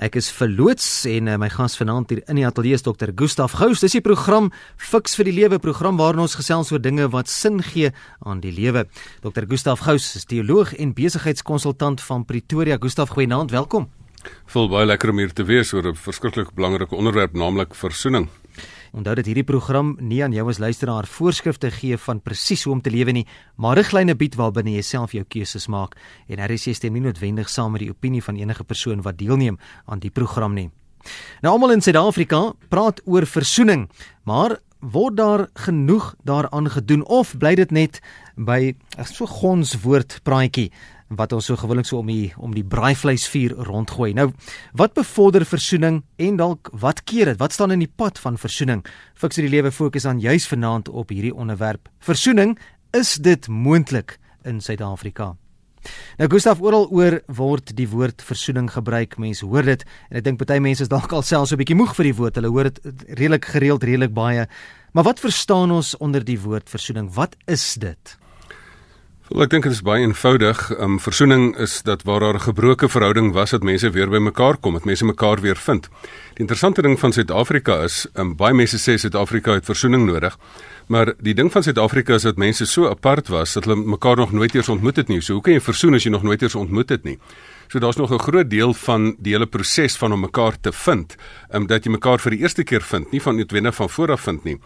Ek is verloots en uh, my gas vanaand hier in die ateljee is dokter Gustaf Gous. Dis die program Fix vir die Lewe, program waarin ons gesels oor dinge wat sin gee aan die lewe. Dokter Gustaf Gous is teoloog en besigheidskonsultant van Pretoria. Gustaf, goeienaand, welkom. Voel baie lekker om hier te wees oor 'n verskriklik belangrike onderwerp, naamlik versoening. Onthou dat hierdie program nie aan jou as luisteraar voorskrifte gee van presies hoe om te lewe nie, maar riglyne bied waarbinne jy self jou keuses maak en jy stem nie noodwendig saam met die opinie van enige persoon wat deelneem aan die program nie. Nou almal in Suid-Afrika praat oor versoening, maar word daar genoeg daaraan gedoen of bly dit net by 'n so gons woord praatjie wat ons so gewoonlik so om die om die braaivleisvuur rondgooi. Nou, wat bevorder versoening en dalk wat keer dit? Wat staan in die pad van versoening? Fiks die lewe fokus aan juis vanaand op hierdie onderwerp. Versoening, is dit moontlik in Suid-Afrika? Nou Gustaf oral oor word die woord versoening gebruik. Mense hoor dit en ek dink baie mense is dalk al selfs so 'n bietjie moeg vir die woord. Hulle hoor dit redelik gereeld, redelik baie. Maar wat verstaan ons onder die woord versoening? Wat is dit? Wel ek dink dit is baie eenvoudig. Um versoening is dat waar daar 'n gebroke verhouding was, dat mense weer bymekaar kom, dat mense mekaar weer vind. Die interessante ding van Suid-Afrika is, um baie mense sê Suid-Afrika het versoening nodig, maar die ding van Suid-Afrika is dat mense so apart was dat hulle mekaar nog nooit eers ontmoet het nie. So hoe kan jy versoen as jy nog nooit eers ontmoet het nie? So daar's nog 'n groot deel van die hele proses van om mekaar te vind, um dat jy mekaar vir die eerste keer vind, nie van noodwendig van voor af vind nie.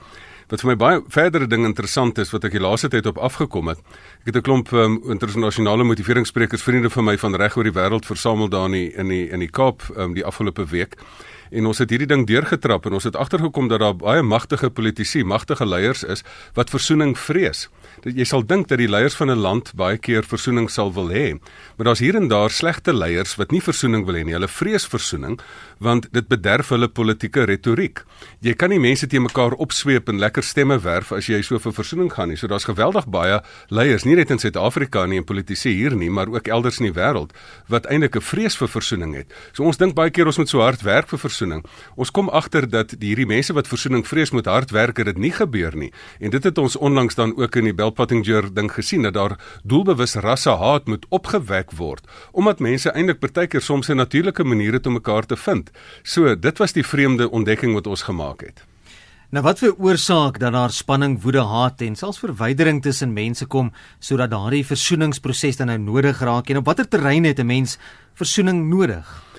Wat vir my baie verdere ding interessant is wat ek die laaste tyd op afgekom het. Ek het 'n klomp um, internasionale motiveringssprekers vriende van my van reg oor die wêreld versamel daar in die, in die in die Kaap um, die afgelope week. En ons het hierdie ding deurgetrap en ons het agtergekom dat daar baie magtige politici, magtige leiers is wat versoening vrees dat jy sal dink dat die leiers van 'n land baie keer versoening sal wil hê. Maar daar's hier en daar slegte leiers wat nie versoening wil hê nie. Hulle vrees versoening want dit bederf hulle politieke retoriek. Jy kan nie mense te mekaar opsweep en lekker stemme werf as jy so vir versoening gaan nie. So daar's geweldig baie leiers, nie net in Suid-Afrika nie en politici hier nie, maar ook elders in die wêreld wat eintlik 'n vrees vir versoening het. So ons dink baie keer ons moet so hard werk vir versoening. Ons kom agter dat hierdie mense wat versoening vrees moet hard werk en dit nie gebeur nie. En dit het ons onlangs dan ook in die Bell Pottinger ding gesien dat daar doelbewus rassehaat moet opgewek word omdat mense eintlik partykeer soms 'n natuurlike manier het om mekaar te vind. So dit was die vreemde ontdekking wat ons gemaak het. Nou wat veroorsaak dat daar spanning, woede, haat en selfs verwydering tussen mense kom sodat daardie versoeningsproses dan nou nodig raak en op watter terrein het 'n mens versoening nodig?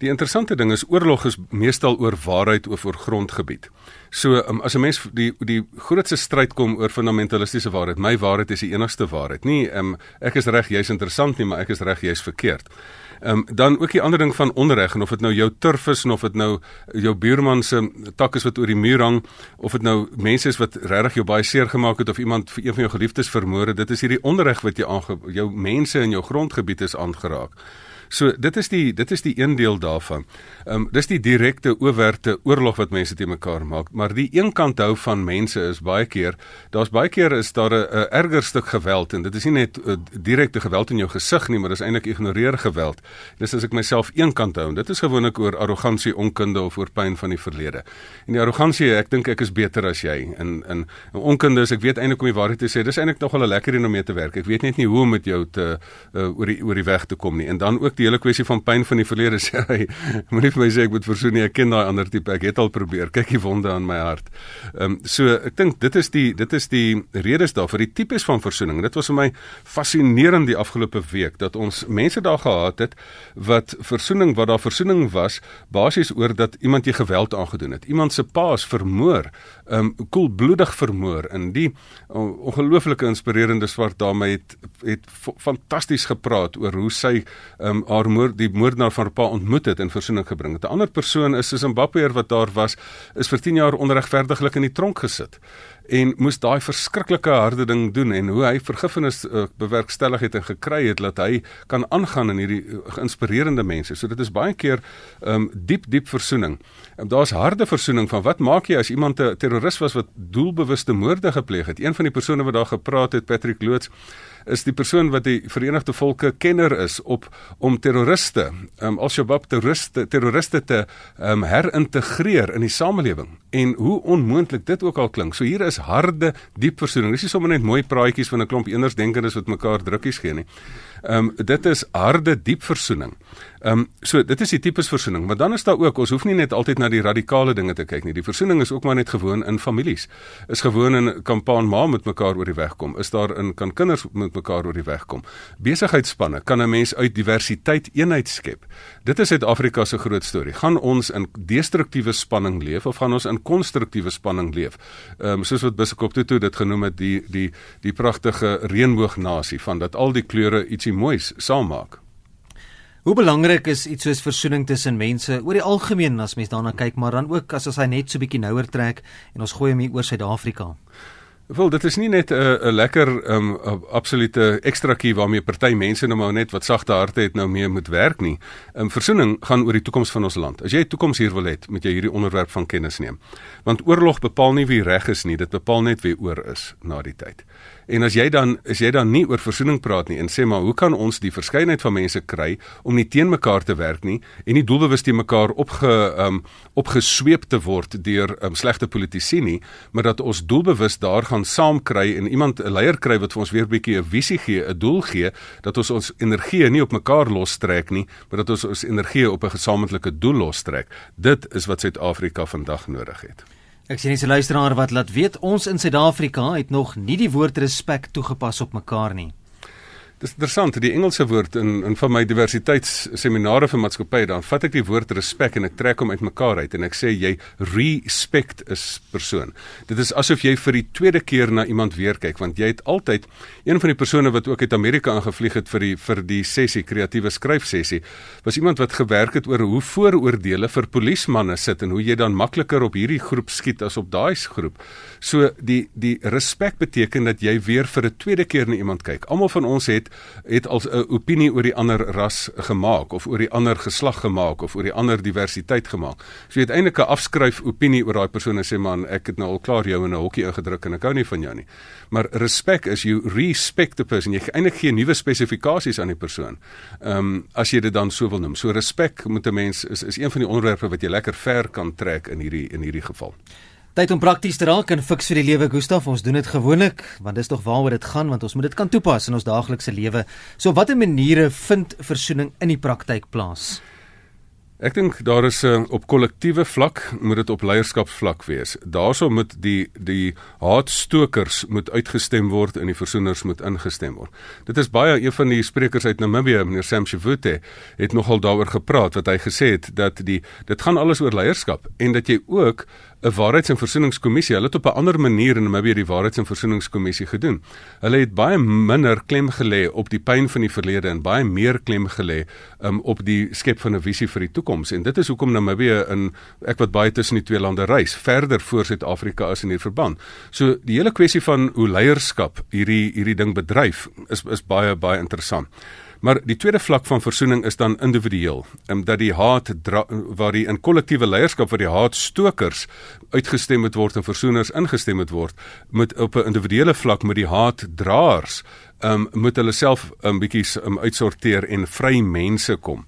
Die interessante ding is oorlog is meestal oor waarheid of oor grondgebied. So um, as 'n mens die die grootste stryd kom oor fundamentalistiese waarheid, my waarheid is die enigste waarheid. Nie um, ek is reg, jy's interessant nie, maar ek is reg, jy's verkeerd. Ehm um, dan ook die ander ding van onreg en of dit nou jou turf is en of dit nou jou buurman se tak is wat oor die muur hang of dit nou mense is wat regtig jou baie seer gemaak het of iemand vir een van jou geliefdes vermoor het, dit is hierdie onreg wat jy aange jou mense in jou grondgebied is aangeraak. So dit is die dit is die een deel daarvan. Ehm um, dis die direkte oorwerte oorlog wat mense te mekaar maak, maar die een kant hou van mense is baie keer, daar's baie keer is daar 'n erger stuk geweld en dit is nie net uh, direkte geweld in jou gesig nie, maar dis eintlik ignoreer geweld. Dis as ek myself een kant hou en dit is gewoonlik oor arrogansie, onkunde of oor pyn van die verlede. En die arrogansie, ek dink ek is beter as jy en en onkunde is ek weet eintlik om die waarheid te sê, dis eintlik nog wel 'n lekker ding om mee te werk. Ek weet net nie hoe om met jou te uh, oor die oor die weg te kom nie. En dan ook die hele kwessie van pyn van die verlede sê hy moenie vir my sê ek moet versoen nie ek ken daai ander tipe ek het al probeer kyk die wonde aan my hart. Ehm um, so ek dink dit is die dit is die redes daarvoor die tipes van versoening. Dit was vir my fascinerend die afgelope week dat ons mense daar gehad het wat versoening wat daar versoening was basies oor dat iemand jy geweld aangedoen het. Iemand se paas vermoor, ehm um, koelbloedig vermoor in die ongelooflike inspirerende swart dame het het fantasties gepraat oor hoe sy ehm um, haar moord die moordenaar van haar pa ontmoet het en versoening gebring het. 'n Ander persoon is 'n Zimbabweër wat daar was, is vir 10 jaar onregverdiglik in die tronk gesit en moes daai verskriklike harde ding doen en hoe hy vergifnis uh, bewerkstellig het en gekry het dat hy kan aangaan in hierdie uh, geïnspirerende mense. So dit is baie keer um diep diep versoening. Um, Daar's harde versoening van wat maak jy as iemand 'n terroris was wat doelbewuste moorde gepleeg het? Een van die persone wat daar gepraat het, Patrick Loots, is die persoon wat die Verenigde Volke kenner is op om terroriste, um, Al-Shabaab terroriste, terroriste te um, herintegreer in die samelewing. En hoe onmoontlik dit ook al klink. So hier harde, diep versoening. Dis nie sommer net mooi praatjies van 'n klomp andersdenkendes wat mekaar drukkies gee nie. Ehm um, dit is harde diep versoening. Ehm um, so dit is die tipes versoening, maar dan is daar ook ons hoef nie net altyd na die radikale dinge te kyk nie. Die versoening is ook maar net gewoon in families. Is gewoon in kampaan ma met mekaar oor die weg kom. Is daar in kan kinders met mekaar oor die weg kom. Besigheidsspanne kan 'n mens uit diversiteit eenheid skep. Dit is Suid-Afrika se groot storie. Gaan ons in destruktiewe spanning leef of gaan ons in konstruktiewe spanning leef? Ehm um, soos wat Biskop Tutu dit genoem het, die die die pragtige reënboognasie van dat al die kleure ietsie moois saam maak. Hoe belangrik is iets soos versoening tussen mense oor die algemeen as mens daarna kyk, maar dan ook as ons hy net so bietjie nouer trek en ons gooi hom hier oor Suid-Afrika? Wel, dit is nie net 'n uh, 'n lekker um absolute ekstrakie waarmee party mense nou maar net wat sagte harte het nou mee moet werk nie. um, Versoening gaan oor die toekoms van ons land. As jy 'n toekoms hier wil hê, moet jy hierdie onderwerp van kennis neem. Want oorlog bepaal nie wie reg is nie, dit bepaal net wie oor is na die tyd. En as jy dan as jy dan nie oor versoening praat nie en sê maar hoe kan ons die verskeidenheid van mense kry om nie teen mekaar te werk nie en nie doelbewus te mekaar opge um opgesweep te word deur um, slegte politici nie, maar dat ons doelbewus daar gaan saam kry en iemand 'n leier kry wat vir ons weer 'n bietjie 'n visie gee, 'n doel gee, dat ons ons energie nie op mekaar lostrek nie, maar dat ons ons energie op 'n gesamentlike doel lostrek. Dit is wat Suid-Afrika vandag nodig het. Ek sien dis 'n luisteraar wat laat weet ons in Suid-Afrika het nog nie die woord respek toegepas op mekaar nie. Dis interessant, die Engelse woord in in van my diversiteitsseminare vir maatskappye, dan vat ek die woord respek en ek trek hom uitmekaar uit en ek sê jy respect is persoon. Dit is asof jy vir die tweede keer na iemand weer kyk want jy het altyd een van die persone wat ook uit Amerika aangevlieg het vir die vir die sessie kreatiewe skryfsessie was iemand wat gewerk het oor hoe vooroordeele vir polismanne sit en hoe jy dan makliker op hierdie groep skiet as op daai groep. So die die respek beteken dat jy weer vir 'n tweede keer na iemand kyk. Almal van ons het het al 'n opinie oor die ander ras gemaak of oor die ander geslag gemaak of oor die ander diversiteit gemaak. So jy het eintlik 'n afskryf opinie oor daai persoon en sê man, ek het nou al klaar jou in 'n hokkie ingedruk en ek hou nie van jou nie. Maar respek is you respect the person. Jy eintlik gee nuwe spesifikasies aan die persoon. Ehm um, as jy dit dan so wil noem. So respek moet 'n mens is is een van die onderwerpe wat jy lekker ver kan trek in hierdie in hierdie geval. Tyd om prakties te raak en fiks vir die lewe Gustaf. Ons doen dit gewoonlik want dis tog waaroor dit gaan want ons moet dit kan toepas in ons daaglikse lewe. So watter maniere vind versoening in die praktyk plaas? Ek dink daar is 'n uh, op kollektiewe vlak moet dit op leierskapsvlak wees. Daarso moet die die haatstokers moet uitgestem word en die versoeners moet ingestem word. Dit is baie een van die sprekers uit Namibië, meneer Sam Shivute, het nogal daaroor gepraat wat hy gesê het dat die dit gaan alles oor leierskap en dat jy ook 'n waarheids- en versoeningskommissie. Hulle het op 'n ander manier in Namibië die waarheids- en versoeningskommissie gedoen. Hulle het baie minder klem gelê op die pyn van die verlede en baie meer klem gelê um, op die skep van 'n visie vir die toekoms. En dit is hoekom Namibië in ek wat baie tussen die twee lande reis, verder voor Suid-Afrika is in hierdie verband. So die hele kwessie van hoe leierskap hierdie hierdie ding bedryf is is baie baie interessant. Maar die tweede vlak van versoening is dan individueel, um, dat die haat waar die in kollektiewe leierskap waar die haatstokers uitgestem moet word en versoeners ingestem moet word, moet op 'n individuele vlak met die haatdraers, um, moet hulle self 'n um, bietjie um, uitsorteer en vry mense kom.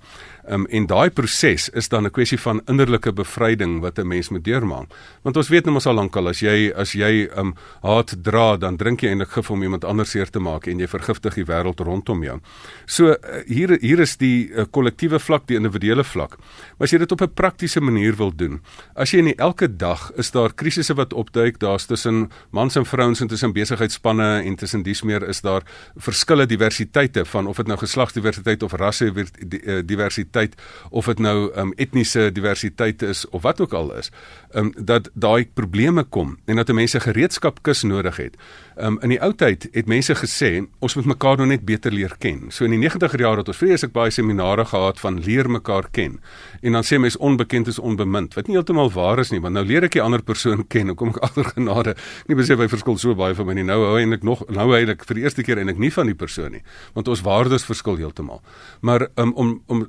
Um, en daai proses is dan 'n kwessie van innerlike bevryding wat 'n mens moet deurmaak. Want ons weet nou mos al lankal as jy as jy um haat dra, dan drink jy eintlik gif om iemand anders seer te maak en jy vergiftig die wêreld rondom jou. So uh, hier hier is die uh, kollektiewe vlak, die individuele vlak. Maar as jy dit op 'n praktiese manier wil doen, as jy nie elke dag is daar krisisse wat opduik, daar's tussen mans en vrouens en tussen besigheidsspanne en tussen dies meer is daar verskille diversiteite van of dit nou geslagsdiversiteit of rasse eh, diversiteit diversiteit of dit nou um, etniese diversiteit is of wat ook al is, um, dat daai probleme kom en dat mense gereedskapkis nodig het. Um, in die ou tyd het mense gesê ons moet mekaar nou net beter leer ken. So in die 90er jare het ons vreeslik baie seminare gehad van leer mekaar ken. En dan sê mense onbekend is onbemind, wat nie heeltemal waar is nie, want nou leer ek 'n ander persoon ken. Hoe kom ek agter genade? Nie besef hy verskil so baie van my nie. Nou hou eintlik nog nou eintlik vir die eerste keer eintlik nie van die persoon nie, want ons waardes verskil heeltemal. Maar um, om om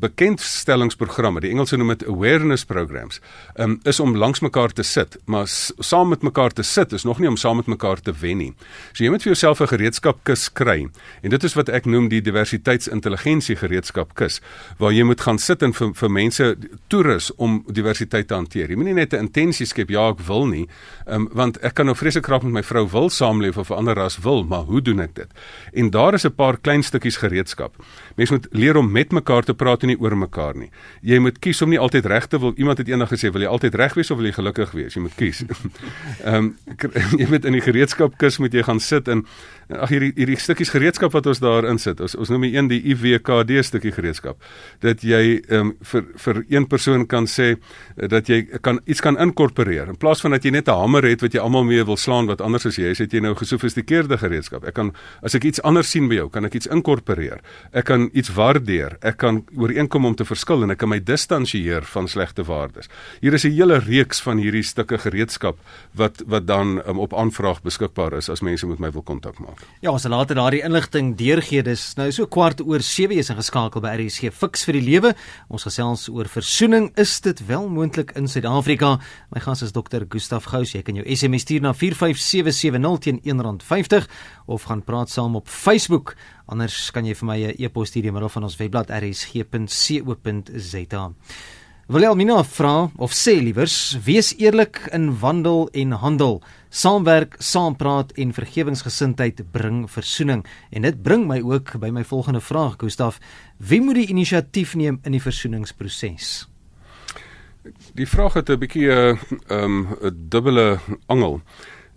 bekendstellingsprogramme, die Engelse noem dit awareness programs, um, is om langs mekaar te sit, maar saam met mekaar te sit is nog nie om saam met mekaar te wen nie. So jy moet vir jouself 'n gereedskapkis kry. En dit is wat ek noem die diversiteitsintelligensie gereedskapkis, waar jy moet gaan sit en vir, vir mense toerus om diversiteit te hanteer. Jy moenie net 'n intensie skep ja, ek wil nie, um, want ek kan nou vreeslik graag met my vrou wil saamleef of 'n ander ras wil, maar hoe doen ek dit? En daar is 'n paar klein stukkies gereedskap. Mense moet leer om met mekaar te praat en nie oor mekaar nie. Jy moet kies om nie altyd reg te wil. Iemand het eendag gesê, "Wil jy altyd reg wees of wil jy gelukkig wees?" Jy moet kies. Ehm um, jy moet in die gereedskapkis moet jy gaan sit en ag hierdie hierdie stukkies gereedskap wat ons daar insit. Ons ons noem die een die IWKD stukkie gereedskap. Dat jy ehm um, vir vir een persoon kan sê dat jy kan iets kan inkorporeer in plaas van dat jy net 'n hamer het wat jy almal mee wil slaan wat anders as jy is, het jy nou gesofistikeerde gereedskap. Ek kan as ek iets anders sien by jou, kan ek iets inkorporeer. Ek kan iets waardeer. Ek kan ooreenkom om te verskil en ek kan my distansieer van slegte waardes. Hier is 'n hele reeks van hierdie stukke gereedskap wat wat dan um, op aanvraag beskikbaar is as mense met my wil kontak maak. Ja, ons later daardie inligting deurgee. Dis nou so kwart oor 7 is ingeskakel by RSG Fix vir die lewe. Ons gesels oor versoening. Is dit wel moontlik in Suid-Afrika? My gas is Dr. Gustaf Gous. Jy kan jou SMS stuur na 45770 teen R1.50 of gaan praat saam op Facebook. Anders kan jy vir my 'n e-pos stuur deur middel van ons webblad rsg.co.za. Wilhelmina vra of sê liewers, wees eerlik in wandel en handel. Saamwerk, saampraat en vergewingsgesindheid bring versoening. En dit bring my ook by my volgende vraag, Gustaf. Wie moet die inisiatief neem in die versoeningsproses? Die vraag het 'n bietjie 'n um, 'n dubbele angel.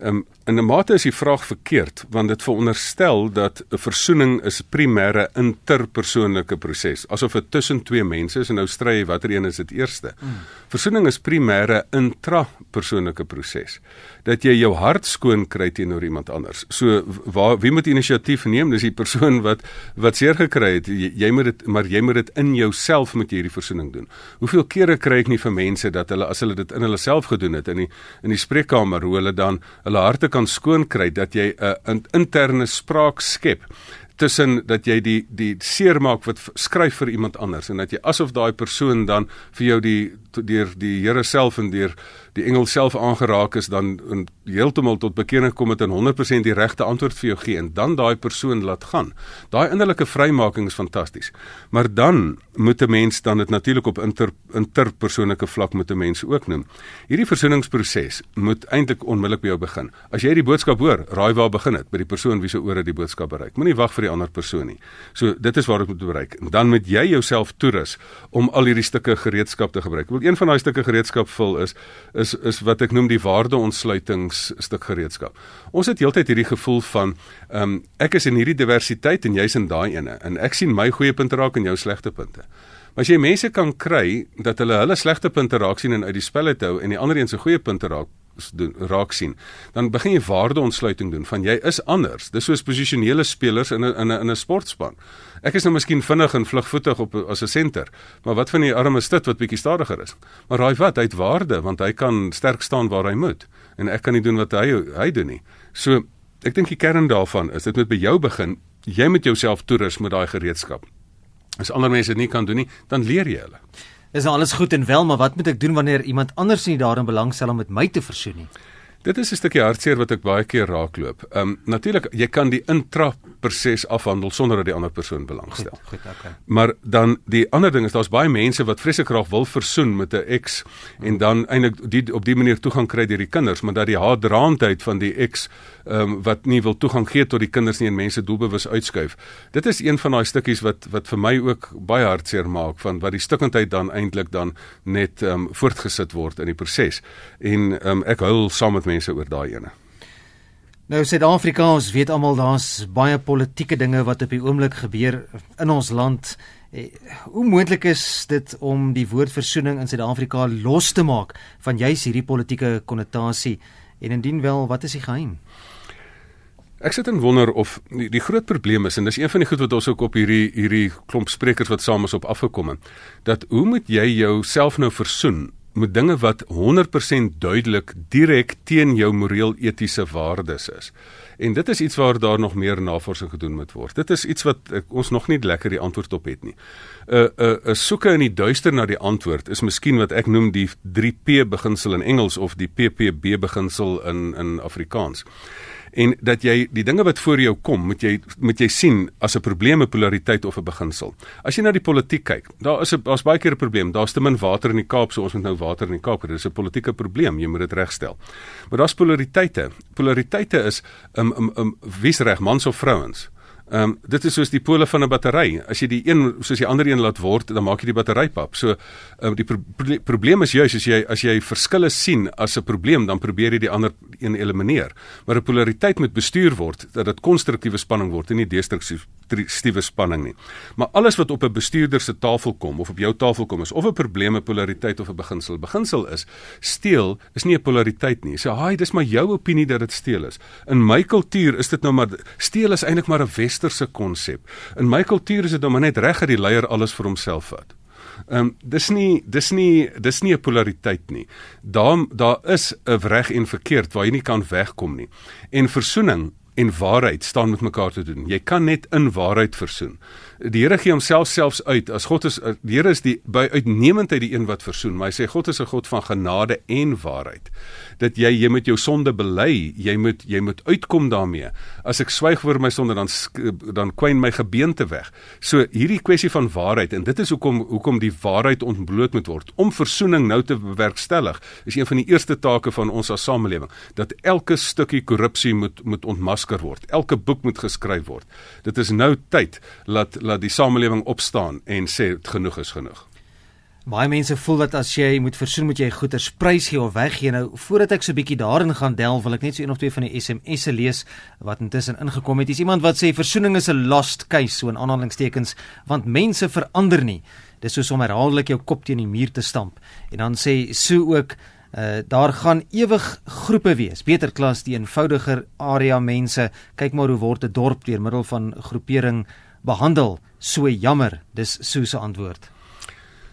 Um, in 'n mate is die vraag verkeerd want dit veronderstel dat 'n versoening is primêre interpersoonlike proses asof dit tussen twee mense is en nou stry jy watter een is dit eerste. Mm. Versoening is primêre intrapersoonlike proses dat jy jou hart skoon kry teenoor iemand anders. So waar wie moet inisiatief neem? Dis die persoon wat wat seer gekry het. Jy, jy moet dit maar jy moet dit in jouself moet jy hierdie versoening doen. Hoeveel kere kry ek nie vir mense dat hulle as hulle dit in hulle self gedoen het in die in die spreekkamer hoe hulle dan hulle harte kan skoon kry dat jy 'n uh, interne spraak skep tussen dat jy die die seermaak wat skryf vir iemand anders en dat jy asof daai persoon dan vir jou die deur die Here self en deur die engel self aangeraak is dan heeltemal tot bekering kom het en 100% die regte antwoord vir jou gee en dan daai persoon laat gaan. Daai innerlike vrymaking is fantasties. Maar dan moet 'n mens dan dit natuurlik op inter interpersoonlike vlak met 'n mens ook noem. Hierdie versoeningsproses moet eintlik onmiddellik by jou begin. As jy die boodskap hoor, raai waar begin dit? By die persoon wie se ore die boodskap bereik. Moenie wag vir die ander persoon nie. So dit is waar dit moet bereik. En dan moet jy jouself toerus om al hierdie stukke gereedskap te gebruik. Wil een van daai stukke gereedskap vul is is is wat ek noem die waardeontsluitings stuk gereedskap. Ons het heeltyd hierdie gevoel van ehm um, ek is in hierdie diversiteit en jy's in daai ene en ek sien my goeie punte raak en jou slegte punte. Maar as jy mense kan kry dat hulle hulle slegte punte raak sien en uit die spel uit hou en die ander een se goeie punte raak doen raak sien dan begin jy waardeontsluiting doen van jy is anders. Dis soos posisionele spelers in 'n in 'n in 'n sportspan. Ek is nou miskien vinnig en vlugvoetig op as 'n senter maar wat van die arme stit wat bietjie stadiger is? Maar raai wat hy het waarde want hy kan sterk staan waar hy moet en ek kan nie doen wat hy hy doen nie. So ek dink die kern daarvan is dit moet by jou begin jy moet jouself toerus met daai gereedskap. As ander mense dit nie kan doen nie dan leer jy hulle Nou alles goed en wel, maar wat moet ek doen wanneer iemand anders nie daarin belangstel om met my te versoen nie? Dit is 'n stukkie hartseer wat ek baie keer raakloop. Ehm um, natuurlik, jy kan die intra proses afhandel sonder dat die ander persoon belangstel. Goed, goed, okay. Maar dan die ander ding is daar's baie mense wat vreeslik graag wil versoen met 'n ex en dan eintlik die op die manier toegang kry deur die kinders, maar dat die haatdraandheid van die ex ehm um, wat nie wil toegang gee tot die kinders nie en mense doelbewus uitskuif. Dit is een van daai stukkies wat wat vir my ook baie hartseer maak van wat die stikkindheid dan eintlik dan net ehm um, voortgesit word in die proses. En ehm um, ek huil saam met mense oor daai ene. Nou Suid-Afrika, ons weet almal daar's baie politieke dinge wat op die oomblik gebeur in ons land. Eh, hoe moontlik is dit om die woord versoening in Suid-Afrika los te maak van juis hierdie politieke konnotasie en indien wel, wat is die geheim? Ek sit en wonder of die, die groot probleem is en dis een van die goed wat ons ook op hierdie hierdie klomp sprekers wat saam is op afgekom het dat hoe moet jy jouself nou versoen met dinge wat 100% duidelik direk teen jou moreel etiese waardes is. En dit is iets waar daar nog meer navorsing gedoen moet word. Dit is iets wat ek, ons nog nie lekker die antwoord op het nie. 'n uh, 'n uh, 'n uh, soeke in die duister na die antwoord is miskien wat ek noem die 3P beginsel in Engels of die PPB beginsel in in Afrikaans en dat jy die dinge wat voor jou kom, moet jy moet jy sien as 'n probleem, 'n polariteit of 'n beginsel. As jy na die politiek kyk, daar is 'n daar's baie keer 'n probleem. Daar's te min water in die Kaap, so ons moet nou water in die Kaap hê. Dis 'n politieke probleem, jy moet dit regstel. Maar daar's polariteite. Polariteite is um um, um wie's reg, mans of vrouens? Ehm um, dit is soos die pole van 'n battery. As jy die een soos die ander een laat word, dan maak jy die battery pap. So ehm um, die pro probleem is juis as jy as jy verskille sien as 'n probleem, dan probeer jy die ander een elimineer. Maar 'n polariteit moet bestuur word dat dit konstruktiewe spanning word en nie destruktiewe spanning nie. Maar alles wat op 'n bestuurder se tafel kom of op jou tafel kom is of 'n probleem, 'n polariteit of 'n beginsel. Beginsel is steel is nie 'n polariteit nie. Sê, so, "Haai, dis maar jou opinie dat dit steel is." In my kultuur is dit nou maar steel is eintlik maar 'n westerse konsep. In my kultuur is dit nou maar net reg dat die leier alles vir homself vat. Ehm um, dis nie dis nie dis nie 'n polariteit nie. Daar daar is 'n reg en verkeerd waar jy nie kan wegkom nie. En versoening en waarheid staan met mekaar te doen. Jy kan net in waarheid versoen. Die Here gee homself selfs uit as God is die Here is die by uitnemendheid die een wat versoen, maar hy sê God is 'n God van genade en waarheid. Dat jy jy moet jou sonde bely, jy moet jy moet uitkom daarmee. As ek swyg oor my sonde dan dan kwyn my gebeente weg. So hierdie kwessie van waarheid en dit is hoekom hoekom die waarheid ontbloot moet word om versoening nou te bewerkstellig. Is een van die eerste take van ons as samelewing dat elke stukkie korrupsie moet moet ontmasker word. Elke boek moet geskryf word. Dit is nou tyd dat laat die samelewing opstaan en sê genoeg is genoeg. Baie mense voel dat as jy moet versoen moet jy goeder prys gee of weggee. Nou voordat ek so bietjie daarin gaan delf, wil ek net so een of twee van die SMS'e lees wat intussen ingekom het. Dis iemand wat sê versoening is 'n lost case so in aanhalingstekens want mense verander nie. Dis soos om herhaaldelik jou kop teen die muur te stamp. En dan sê so ook Uh, daar gaan ewig groepe wees. Beter klas die eenvoudiger area mense. Kyk maar hoe word 'n dorp deur middel van groepering behandel. So jammer, dis Sue se antwoord.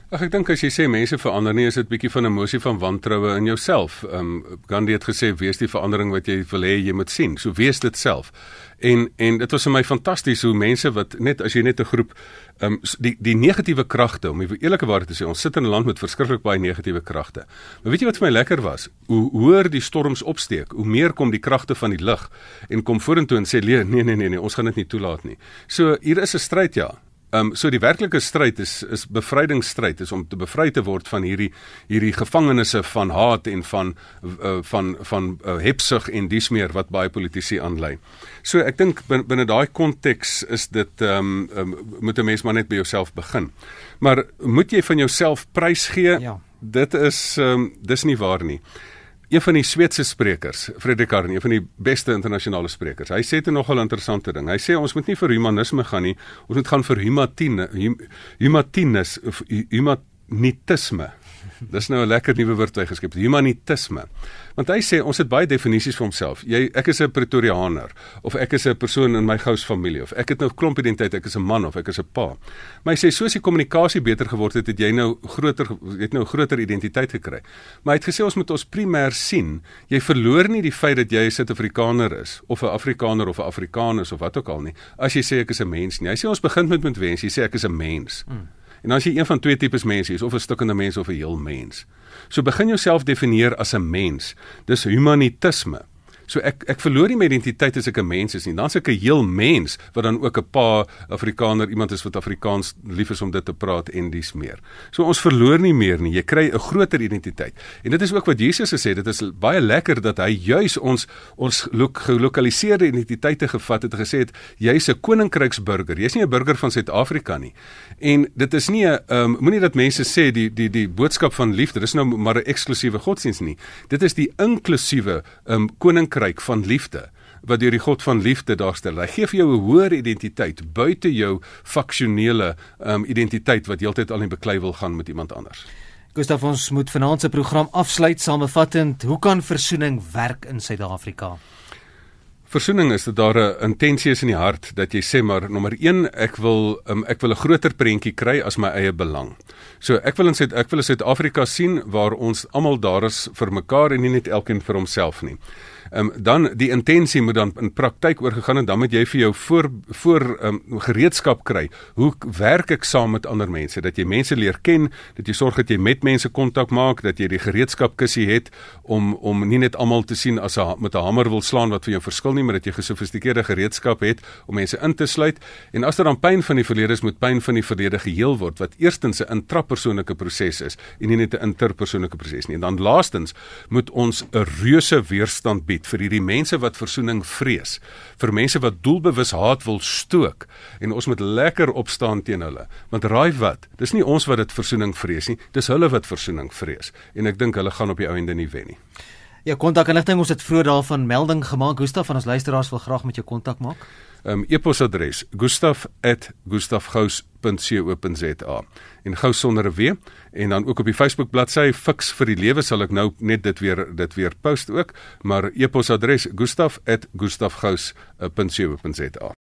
Ag ek dink as jy sê mense verander nie, is dit bietjie van 'n emosie van wantroue in jouself. Ehm um, Gandhi het gesê wees die verandering wat jy wil hê jy moet sien. So wees dit self. En en dit was vir my fantasties hoe mense wat net as jy net 'n groep ehm um, die die negatiewe kragte om die eerlike waarheid te sê, ons sit in 'n land met verskriklik baie negatiewe kragte. Maar weet jy wat vir my lekker was? Hoe hoër die storms opsteek, hoe meer kom die kragte van die lig en kom vorentoe en sê nee nee nee nee, ons gaan dit nie toelaat nie. So hier is 'n stryd ja. Ehm um, so die werklike stryd is is bevrydingsstryd is om te bevry te word van hierdie hierdie gevangenisse van haat en van uh, van van uh, hebsug en dies meer wat baie politici aanlei. So ek dink binne, binne daai konteks is dit ehm um, um, moet 'n mens maar net by jouself begin. Maar moet jy van jouself prys gee? Ja. Dit is ehm um, dis nie waar nie een van die Sweedse sprekers, Frederik Arne, een van die beste internasionale sprekers. Hy sê dit nogal 'n interessante ding. Hy sê ons moet nie vir humanisme gaan nie, ons moet gaan vir humatine, humatinus of humanitisme. Dis nou 'n lekker nuwe woord hy geskep, humanitisme. Want hy sê ons het baie definisies vir homself. Jy ek is 'n pretoriaaner of ek is 'n persoon in my gous familie of ek het nou klomp identiteit, ek is 'n man of ek is 'n pa. Maar hy sê soos die kommunikasie beter geword het, het jy nou groter het nou 'n groter identiteit gekry. Maar hy het gesê ons moet ons primêr sien. Jy verloor nie die feit dat jy 'n Suid-Afrikaner is of 'n Afrikaner of 'n Afrikanus of wat ook al nie. As jy sê ek is 'n mens nie. Hy sê ons begin met met wens. Jy sê ek is 'n mens. Mm. En as jy een van twee tipes mense is of 'n stukkende mens of 'n heel mens. So begin jouself definieer as 'n mens. Dis humanitisme. So ek ek verloor nie my identiteit as ek 'n mens is nie. Dan's ek 'n heel mens wat dan ook 'n pa Afrikaner iemand is wat Afrikaans lief is om dit te praat en dis meer. So ons verloor nie meer nie. Jy kry 'n groter identiteit. En dit is ook wat Jesus gesê het. Dit is baie lekker dat hy juis ons ons gelokaliseerde identiteite gevat het en gesê het jy's 'n koninkryksburger. Jy's nie 'n burger van Suid-Afrika nie. En dit is nie 'n um, moenie dat mense sê die die die boodskap van liefde, dis nou maar 'n eksklusiewe godsdienst nie. Dit is die inklusiewe um, koninkryk koninkryk van liefde wat deur die God van liefde daarstel. Hy gee vir jou 'n hoër identiteit buite jou faksionele um, identiteit wat heeltyd al in beklei wil gaan met iemand anders. Gustav ons moet vanaand se program afsluit samevattend. Hoe kan versoening werk in Suid-Afrika? Versoening is dat daar 'n intensie is in die hart dat jy sê maar nommer 1 ek wil um, ek wil 'n groter prentjie kry as my eie belang. So ek wil in Suid ek wil Suid-Afrika sien waar ons almal daar is vir mekaar en nie net elkeen vir homself nie. Ehm um, dan die intensie moet dan in praktyk oorgegaan en dan moet jy vir jou voor voor ehm um, gereedskap kry. Hoe werk ek saam met ander mense? Dat jy mense leer ken, dat jy sorg dat jy met mense kontak maak, dat jy die gereedskapkussie het om om nie net almal te sien as 'n met 'n hamer wil slaan wat vir jou verskil nie, maar dat jy gesofistikeerde gereedskap het om mense in te sluit. En as daar dan pyn van die verlede is, moet pyn van die verlede geheel word wat eerstens 'n intrapersoonlike proses is en nie net 'n interpersoonlike proses nie. En dan laastens moet ons 'n reuse weerstand bied vir hierdie mense wat versoening vrees, vir mense wat doelbewus haat wil stook en ons moet lekker opstaan teen hulle. Want raai wat? Dis nie ons wat dit versoening vrees nie, dis hulle wat versoening vrees en ek dink hulle gaan op die ou ende nie wen nie. Ja, kontak inligting ons het vroeër daarvan melding gemaak. Gustaf van ons luisteraars wil graag met jou kontak maak. Um e-posadres gustaf@gustafgous.co.za en gou sonder 'n w en dan ook op die Facebook bladsy Fix vir die lewe sal ek nou net dit weer dit weer post ook, maar e-posadres gustaf@gustafgous.co.za